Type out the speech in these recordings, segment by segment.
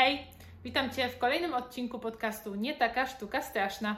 Hej, witam Cię w kolejnym odcinku podcastu Nie taka sztuka straszna.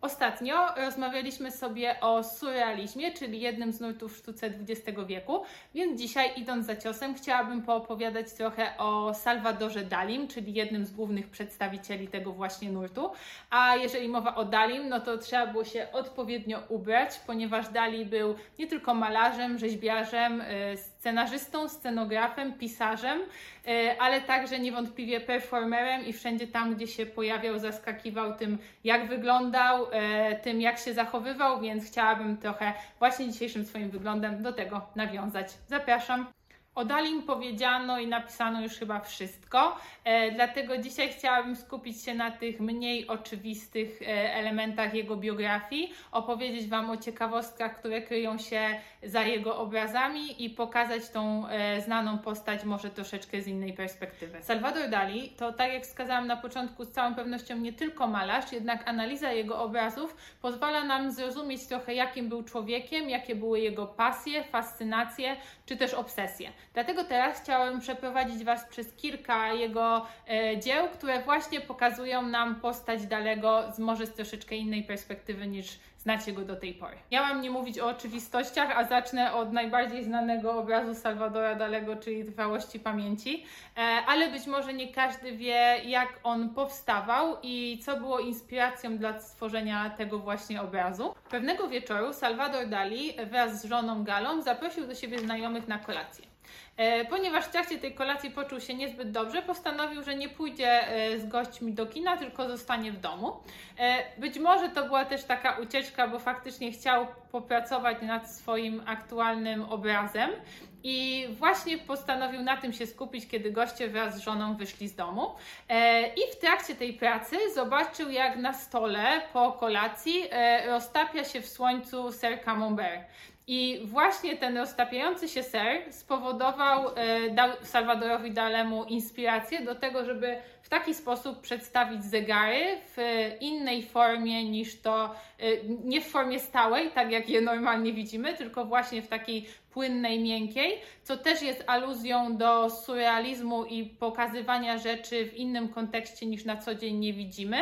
Ostatnio rozmawialiśmy sobie o surrealizmie, czyli jednym z nurtów w sztuce XX wieku, więc dzisiaj idąc za ciosem chciałabym poopowiadać trochę o Salvadorze Dalim, czyli jednym z głównych przedstawicieli tego właśnie nurtu. A jeżeli mowa o Dalim, no to trzeba było się odpowiednio ubrać, ponieważ Dali był nie tylko malarzem, rzeźbiarzem, y, scenarzystą, scenografem, pisarzem, y, ale także niewątpliwie performerem i wszędzie tam, gdzie się pojawiał, zaskakiwał tym, jak wyglądał, E, tym, jak się zachowywał, więc chciałabym trochę właśnie dzisiejszym swoim wyglądem do tego nawiązać. Zapraszam. O Dalim powiedziano i napisano już chyba wszystko, e, dlatego dzisiaj chciałabym skupić się na tych mniej oczywistych e, elementach jego biografii, opowiedzieć Wam o ciekawostkach, które kryją się za jego obrazami i pokazać tą e, znaną postać może troszeczkę z innej perspektywy. Salvador Dali to, tak jak wskazałam na początku, z całą pewnością nie tylko malarz, jednak analiza jego obrazów pozwala nam zrozumieć trochę, jakim był człowiekiem, jakie były jego pasje, fascynacje czy też obsesje. Dlatego teraz chciałabym przeprowadzić Was przez kilka jego e, dzieł, które właśnie pokazują nam postać Dalego z może z troszeczkę innej perspektywy niż znacie go do tej pory. Miałam nie mówić o oczywistościach, a zacznę od najbardziej znanego obrazu Salvadora Dalego, czyli Trwałości Pamięci, e, ale być może nie każdy wie, jak on powstawał i co było inspiracją dla stworzenia tego właśnie obrazu. Pewnego wieczoru Salvador Dali wraz z żoną Galą zaprosił do siebie znajomych na kolację. E, ponieważ w trakcie tej kolacji poczuł się niezbyt dobrze, postanowił, że nie pójdzie e, z gośćmi do kina, tylko zostanie w domu. E, być może to była też taka ucieczka, bo faktycznie chciał popracować nad swoim aktualnym obrazem i właśnie postanowił na tym się skupić, kiedy goście wraz z żoną wyszli z domu. I w trakcie tej pracy zobaczył, jak na stole po kolacji roztapia się w słońcu ser camembert. I właśnie ten roztapiający się ser spowodował, e, Salvadorowi Dalemu inspirację do tego, żeby w taki sposób przedstawić zegary w innej formie niż to, e, nie w formie stałej, tak jak je normalnie widzimy, tylko właśnie w takiej płynnej, miękkiej, co też jest aluzją do surrealizmu i pokazywania rzeczy w innym kontekście niż na co dzień nie widzimy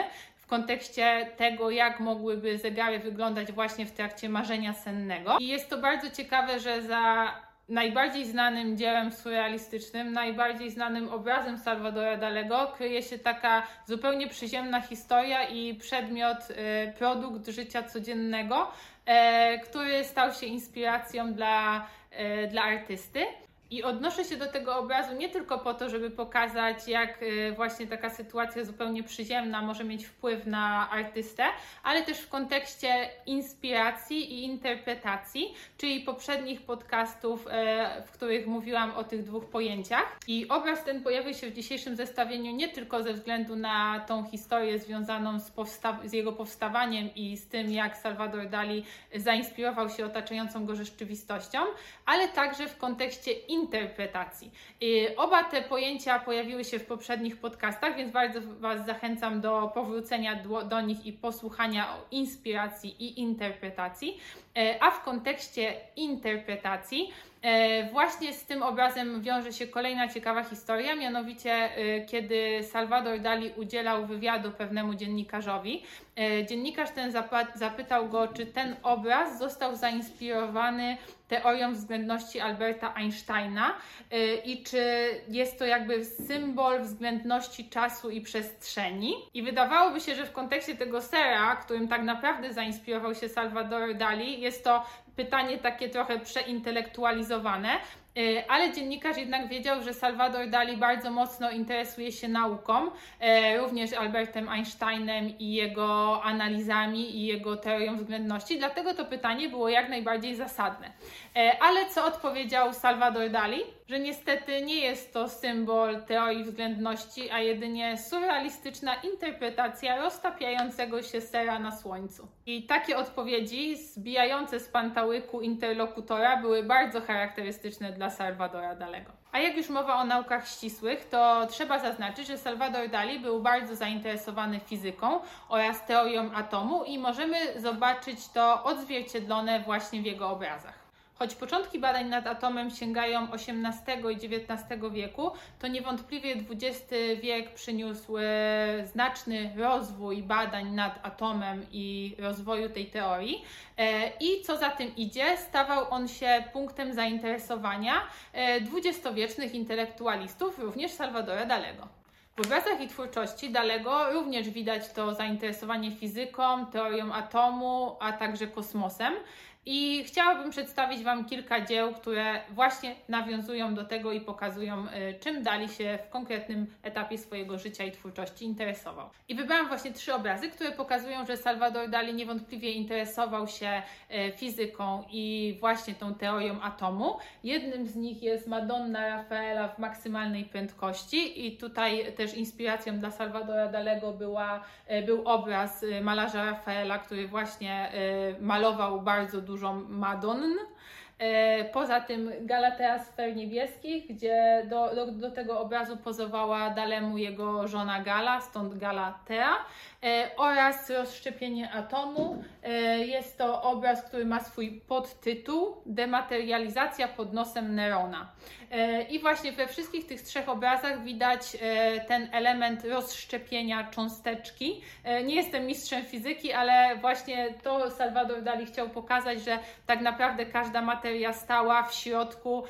w kontekście tego, jak mogłyby zegary wyglądać właśnie w trakcie marzenia sennego. I jest to bardzo ciekawe, że za najbardziej znanym dziełem surrealistycznym, najbardziej znanym obrazem Salvadora Dalego kryje się taka zupełnie przyziemna historia i przedmiot, y, produkt życia codziennego, y, który stał się inspiracją dla, y, dla artysty. I odnoszę się do tego obrazu nie tylko po to, żeby pokazać, jak y, właśnie taka sytuacja zupełnie przyziemna może mieć wpływ na artystę, ale też w kontekście inspiracji i interpretacji, czyli poprzednich podcastów, y, w których mówiłam o tych dwóch pojęciach. I obraz ten pojawił się w dzisiejszym zestawieniu nie tylko ze względu na tą historię związaną z, z jego powstawaniem i z tym, jak Salvador Dali zainspirował się otaczającą go rzeczywistością, ale także w kontekście interpretacji. Oba te pojęcia pojawiły się w poprzednich podcastach, więc bardzo Was zachęcam do powrócenia do, do nich i posłuchania o inspiracji i interpretacji. E, a w kontekście interpretacji, e, właśnie z tym obrazem wiąże się kolejna ciekawa historia, mianowicie e, kiedy Salvador Dali udzielał wywiadu pewnemu dziennikarzowi, dziennikarz ten zapytał go, czy ten obraz został zainspirowany teorią względności Alberta Einsteina i czy jest to jakby symbol względności czasu i przestrzeni. I wydawałoby się, że w kontekście tego sera, którym tak naprawdę zainspirował się Salvador Dali, jest to pytanie takie trochę przeintelektualizowane, ale dziennikarz jednak wiedział, że Salvador Dali bardzo mocno interesuje się nauką, y, również Albertem Einsteinem i jego analizami i jego teorią względności, dlatego to pytanie było jak najbardziej zasadne. Y, ale co odpowiedział Salvador Dali? Że niestety nie jest to symbol teorii względności, a jedynie surrealistyczna interpretacja roztapiającego się sera na słońcu. I takie odpowiedzi zbijające z pantałyku interlokutora były bardzo charakterystyczne dla Salvadora Dalego. A jak już mowa o naukach ścisłych, to trzeba zaznaczyć, że Salvador Dali był bardzo zainteresowany fizyką oraz teorią atomu i możemy zobaczyć to odzwierciedlone właśnie w jego obrazach. Choć początki badań nad atomem sięgają XVIII i XIX wieku, to niewątpliwie XX wiek przyniósł e, znaczny rozwój badań nad atomem i rozwoju tej teorii. E, I co za tym idzie, stawał on się punktem zainteresowania e, dwudziestowiecznych intelektualistów, również Salvadora Dalego. W obrazach i twórczości Dalego również widać to zainteresowanie fizyką, teorią atomu, a także kosmosem. I chciałabym przedstawić Wam kilka dzieł, które właśnie nawiązują do tego i pokazują, y, czym Dali się w konkretnym etapie swojego życia i twórczości interesował. I wybrałam właśnie trzy obrazy, które pokazują, że Salvador Dali niewątpliwie interesował się y, fizyką i właśnie tą teorią atomu. Jednym z nich jest Madonna Rafaela w maksymalnej prędkości i tutaj też inspiracją dla Salvadora Dalego była, y, był obraz malarza Rafaela, który właśnie malował bardzo dużo dużo Madonn. E, poza tym Galatea Sfer Niebieskich, gdzie do, do, do, tego obrazu pozowała Dalemu jego żona Gala, stąd Galatea. E, oraz rozszczepienie atomu. E, jest to obraz, który ma swój podtytuł Dematerializacja pod nosem Nerona. E, I właśnie we wszystkich tych trzech obrazach widać ten element rozszczepienia cząsteczki. Nie jestem mistrzem fizyki, ale właśnie to Salvador Dali chciał pokazać, że tak naprawdę każda materia stała w środku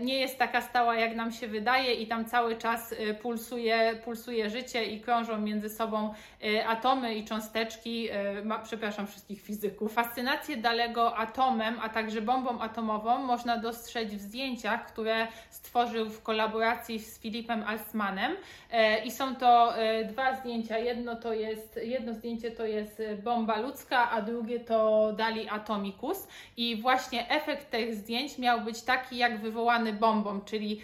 nie jest taka stała, jak nam się wydaje, i tam cały czas pulsuje, pulsuje życie i krążą między sobą atomy i cząsteczki, y, ma, przepraszam wszystkich fizyków. Fascynację Dalego atomem, a także bombą atomową można dostrzec w zdjęciach, które stworzył w kolaboracji z Filipem Alsmanem. Y, I są to dwa zdjęcia. Jedno to jest, jedno zdjęcie to jest bomba ludzka, a drugie to Dali Atomicus. I właśnie efekt tych zdjęć miał być taki jak wywołany bombą, czyli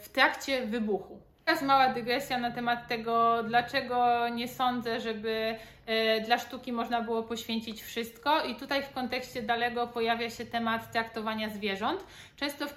w trakcie wybuchu. Teraz mała dygresja na temat tego, dlaczego nie sądzę, żeby e, dla sztuki można było poświęcić wszystko. I tutaj w kontekście dalego pojawia się temat traktowania zwierząt. Często w,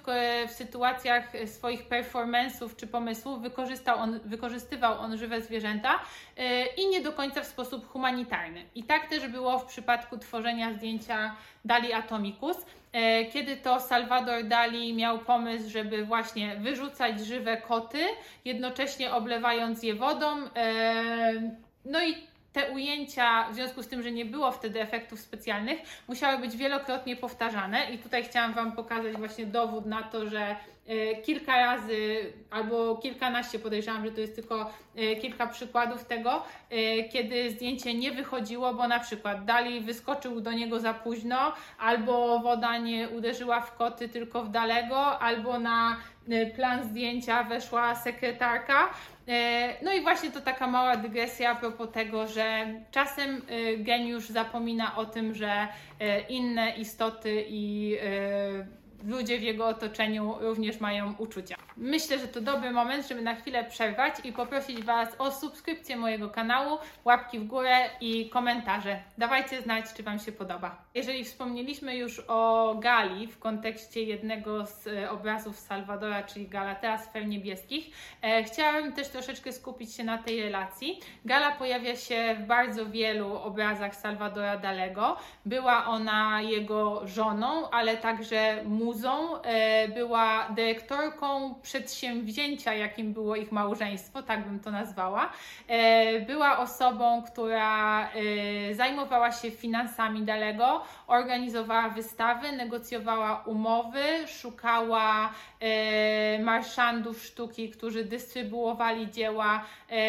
w sytuacjach swoich performance'ów czy pomysłów wykorzystał on, wykorzystywał on żywe zwierzęta e, i nie do końca w sposób humanitarny. I tak też było w przypadku tworzenia zdjęcia Dali Atomicus. E, kiedy to Salvador Dali miał pomysł, żeby właśnie wyrzucać żywe koty, jednocześnie oblewając je wodą. E, no i te ujęcia, w związku z tym, że nie było wtedy efektów specjalnych, musiały być wielokrotnie powtarzane. I tutaj chciałam Wam pokazać właśnie dowód na to, że e, kilka razy albo kilkanaście, podejrzewam, że to jest tylko e, kilka przykładów tego, e, kiedy zdjęcie nie wychodziło, bo na przykład Dali wyskoczył do niego za późno, albo woda nie uderzyła w koty, tylko w dalego, albo na plan zdjęcia weszła sekretarka. E, no i właśnie to taka mała dygresja a propos tego, że czasem e, geniusz zapomina o tym, że e, inne istoty i ludzie w jego otoczeniu również mają uczucia. Myślę, że to dobry moment, żeby na chwilę przerwać i poprosić Was o subskrypcję mojego kanału, łapki w górę i komentarze. Dawajcie znać, czy Wam się podoba. Jeżeli wspomnieliśmy już o Gali w kontekście jednego z e, obrazów Salwadora, czyli Galatea Sfer Niebieskich, e, chciałabym też troszeczkę skupić się na tej relacji. Gala pojawia się w bardzo wielu obrazach Salwadora Dalego. Była ona jego żoną, ale także muzą. E, była dyrektorką przedsięwzięcia, jakim było ich małżeństwo, tak bym to nazwała. E, była osobą, która e, zajmowała się finansami Dalego, organizowała wystawy, negocjowała umowy, szukała marszandów sztuki, którzy dystrybuowali dzieła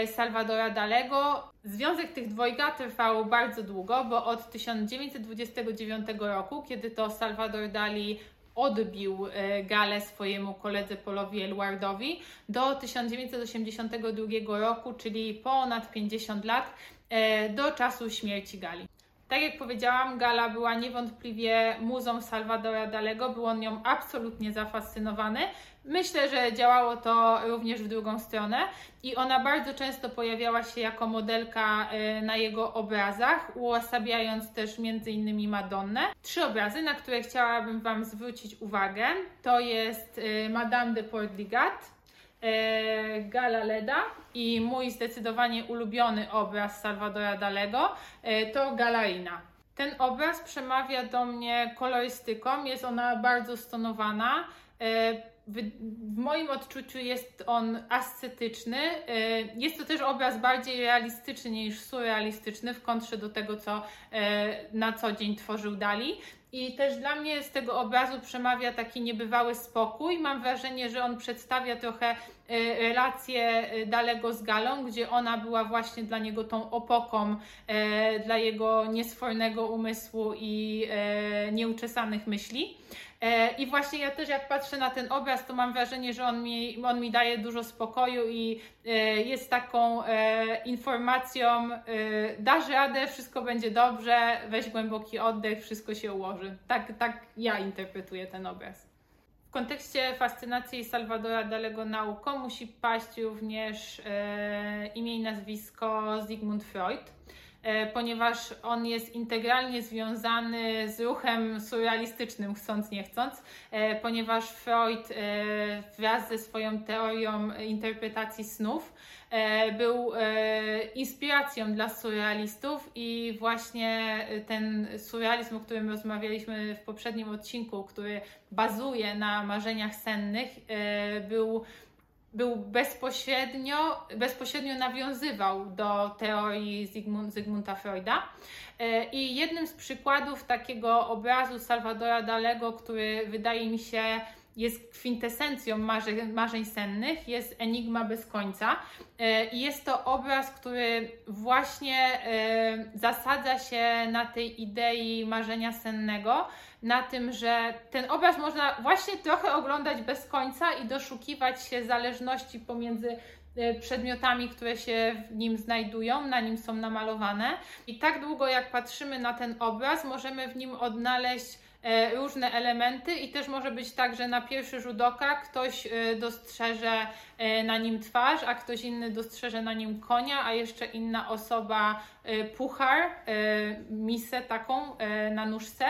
Salvadora Dalego. Związek tych dwojga trwał bardzo długo, bo od 1929 roku, kiedy to Salvador Dali odbił e, galę swojemu koledze Polowi Elwardowi do 1982 roku, czyli ponad 50 lat, e, do czasu śmierci Gali. Tak jak powiedziałam, Gala była niewątpliwie muzą Salvadora Dalego, był on nią absolutnie zafascynowany. Myślę, że działało to również w drugą stronę i ona bardzo często pojawiała się jako modelka y, na jego obrazach, uosabiając też m.in. Madonnę. Trzy obrazy, na które chciałabym Wam zwrócić uwagę, to jest y, Madame de Portligat, y, Gala Leda i mój zdecydowanie ulubiony obraz Salvadora Dalego to Galarina. Ten obraz przemawia do mnie kolorystyką, jest ona bardzo stonowana. W moim odczuciu jest on ascetyczny. E, jest to też obraz bardziej realistyczny niż surrealistyczny, w kontrze do tego, co e, na co dzień tworzył Dali. I też dla mnie z tego obrazu przemawia taki niebywały spokój. Mam wrażenie, że on przedstawia trochę relację Dalego z Galą, gdzie ona była właśnie dla niego tą opoką dla jego niesfornego umysłu i nieuczesanych myśli. E, I właśnie ja też jak patrzę na ten obraz, to mam wrażenie, że on mi, on mi daje dużo spokoju i e, jest taką e, informacją, dasz radę, wszystko będzie dobrze, weź głęboki oddech, wszystko się ułoży. Tak, tak ja interpretuję ten obraz. W kontekście fascynacji Salvadora Dalego nauką musi paść również imię i nazwisko Sigmund Freud ponieważ on jest integralnie związany z ruchem surrealistycznym, chcąc nie chcąc, e, ponieważ Freud e, wraz ze swoją teorią interpretacji snów był inspiracją dla surrealistów i właśnie ten surrealizm, o którym rozmawialiśmy w poprzednim odcinku, który bazuje na marzeniach sennych, był był bezpośrednio, bezpośrednio nawiązywał do teorii Zygmunt, Zygmunta Freuda. E, I jednym z przykładów takiego obrazu Salvadora Dalego, który wydaje mi się jest kwintesencją marzeń, marzeń sennych, jest Enigma bez końca. E, I jest to obraz, który właśnie e, zasadza się na tej idei marzenia sennego, na tym, że ten obraz można właśnie trochę oglądać bez końca i doszukiwać się zależności pomiędzy e, przedmiotami, które się w nim znajdują, na nim są namalowane. I tak długo jak patrzymy na ten obraz, możemy w nim odnaleźć różne elementy i też może być tak, że na pierwszy rzut oka ktoś e, dostrzeże e, na nim twarz, a ktoś inny dostrzeże na nim konia, a jeszcze inna osoba puchar, misę taką na nóżce.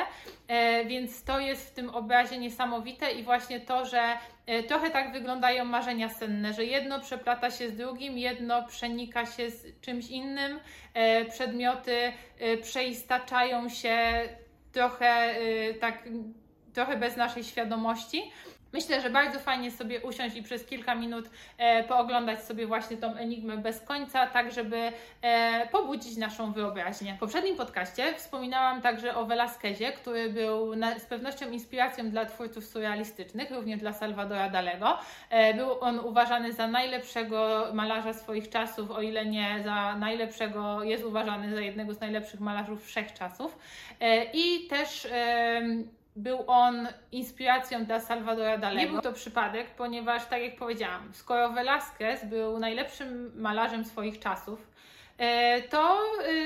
Więc to jest w tym obrazie niesamowite i właśnie to, że trochę tak wyglądają marzenia senne, że jedno przeplata się z drugim, jedno przenika się z czymś innym, przedmioty przeistaczają się trochę y, tak, trochę bez naszej świadomości. Myślę, że bardzo fajnie sobie usiąść i przez kilka minut e, pooglądać sobie właśnie tą enigmę bez końca, tak żeby e, pobudzić naszą wyobraźnię. W poprzednim podcaście wspominałam także o Velasquezie, który był na, z pewnością inspiracją dla twórców surrealistycznych, również dla Salvadora Dalego. E, był on uważany za najlepszego malarza swoich czasów, o ile nie za najlepszego, jest uważany za jednego z najlepszych malarzów wszechczasów. E, I też był on inspiracją dla Salvadora Dalego. Nie był to przypadek, ponieważ, tak jak powiedziałam, skoro Velázquez był najlepszym malarzem swoich czasów, e, to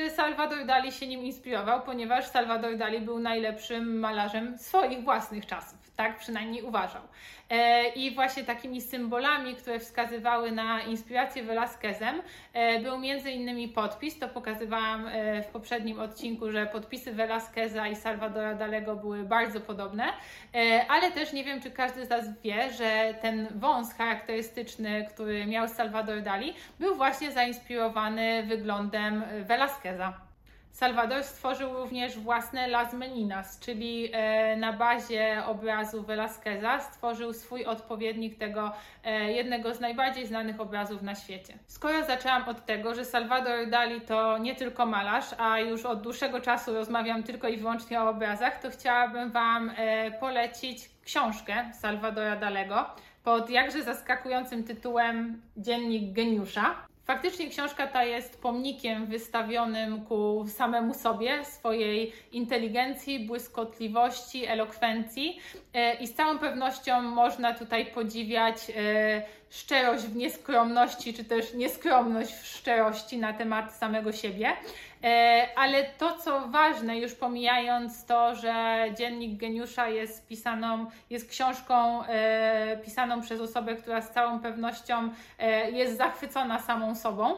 y, Salvador Dali się nim inspirował, ponieważ Salvador Dali był najlepszym malarzem swoich własnych czasów. Tak przynajmniej uważał. E, I właśnie takimi symbolami, które wskazywały na inspirację Velasquezem, e, był między innymi podpis. To pokazywałam e, w poprzednim odcinku, że podpisy Velasqueza i Salvadora Dalego były bardzo podobne, ale też nie wiem, czy każdy z Was wie, że ten wąs charakterystyczny, który miał Salvador Dali, był właśnie zainspirowany wyglądem Velasqueza. Salvador stworzył również własne Las Meninas, czyli e, na bazie obrazu Velázqueza stworzył swój odpowiednik tego e, jednego z najbardziej znanych obrazów na świecie. Skoro zaczęłam od tego, że Salvador Dali to nie tylko malarz, a już od dłuższego czasu rozmawiam tylko i wyłącznie o obrazach, to chciałabym Wam e, polecić książkę Salvadora Dalego pod jakże zaskakującym tytułem Dziennik Geniusza. Faktycznie książka ta jest pomnikiem wystawionym ku samemu sobie, swojej inteligencji, błyskotliwości, elokwencji e, i z całą pewnością można tutaj podziwiać e, szczerość w nieskromności, czy też nieskromność w szczerości na temat samego siebie. E, ale to, co ważne, już pomijając to, że Dziennik Geniusza jest pisaną, jest książką e, pisaną przez osobę, która z całą pewnością e, jest zachwycona samą sobą,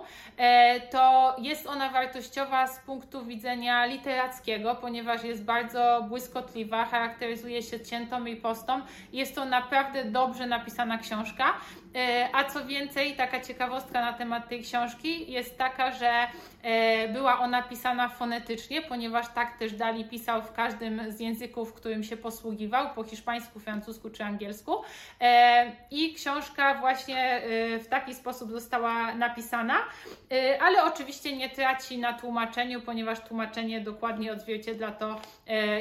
to jest ona wartościowa z punktu widzenia literackiego, ponieważ jest bardzo błyskotliwa, charakteryzuje się ciętą i postą. Jest to naprawdę dobrze napisana książka. A co więcej, taka ciekawostka na temat tej książki jest taka, że była ona ona pisana fonetycznie, ponieważ tak też Dali pisał w każdym z języków, którym się posługiwał, po hiszpańsku, francusku czy angielsku. E, I książka właśnie w taki sposób została napisana, ale oczywiście nie traci na tłumaczeniu, ponieważ tłumaczenie dokładnie odzwierciedla to,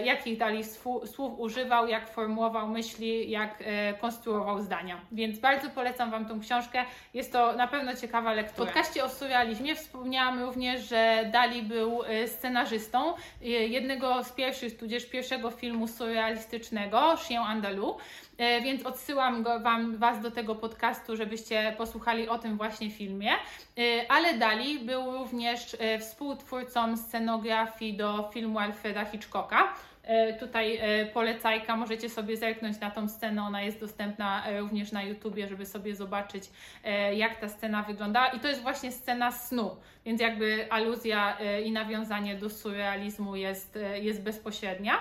jakich Dali słów używał, jak formułował myśli, jak konstruował zdania. Więc bardzo polecam Wam tą książkę. Jest to na pewno ciekawa lektura. W podcaście o surrealizmie wspomniałam również, że Dali był y, scenarzystą y, jednego z pierwszych, tudzież pierwszego filmu surrealistycznego, Chien Andalou. Y, więc odsyłam go, wam, Was do tego podcastu, żebyście posłuchali o tym właśnie filmie. Ale Dali był również współtwórcą scenografii do filmu Alfreda Hitchcocka. E, tutaj e, polecajka, możecie sobie zerknąć na tą scenę, ona jest dostępna e, również na YouTubie, żeby sobie zobaczyć, jak ta scena wygląda. I to jest właśnie scena snu, więc jakby aluzja i nawiązanie do surrealizmu jest, jest bezpośrednia.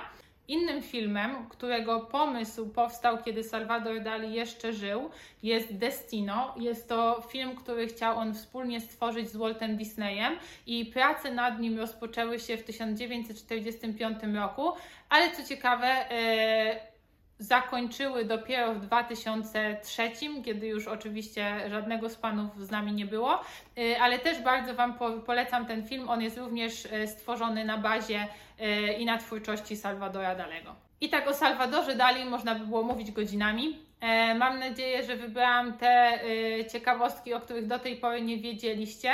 Innym filmem, którego pomysł powstał, kiedy Salvador Dali jeszcze żył, jest Destino. Jest to film, który chciał on wspólnie stworzyć z Waltem Disneyem i prace nad nim rozpoczęły się w 1945 roku, ale co ciekawe, e, zakończyły dopiero w 2003, kiedy już oczywiście żadnego z panów z nami nie było, y, ale też bardzo Wam polecam ten film. On jest również y, stworzony na bazie y, i na twórczości Salvadora Dalego. I tak o Salwadorze Dali można by było mówić godzinami. E, mam nadzieję, że wybrałam te e, ciekawostki, o których do tej pory nie wiedzieliście.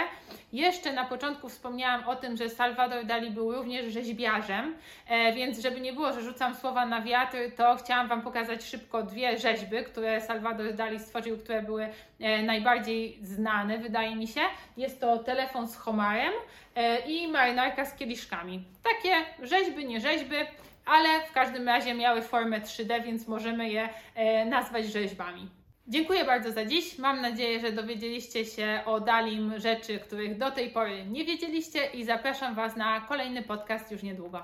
Jeszcze na początku wspomniałam o tym, że Salvador Dali był również rzeźbiarzem, e, więc żeby nie było, że rzucam słowa na wiatr, to chciałam Wam pokazać szybko dwie rzeźby, które Salvador Dali stworzył, które były najbardziej znane, wydaje mi się. Jest to telefon z homarem i marynarka z kieliszkami. Takie rzeźby, nie rzeźby ale w każdym razie miały formę 3D, więc możemy je e, nazwać rzeźbami. Dziękuję bardzo za dziś. Mam nadzieję, że dowiedzieliście się o Dalim rzeczy, których do tej pory nie wiedzieliście i zapraszam Was na kolejny podcast już niedługo.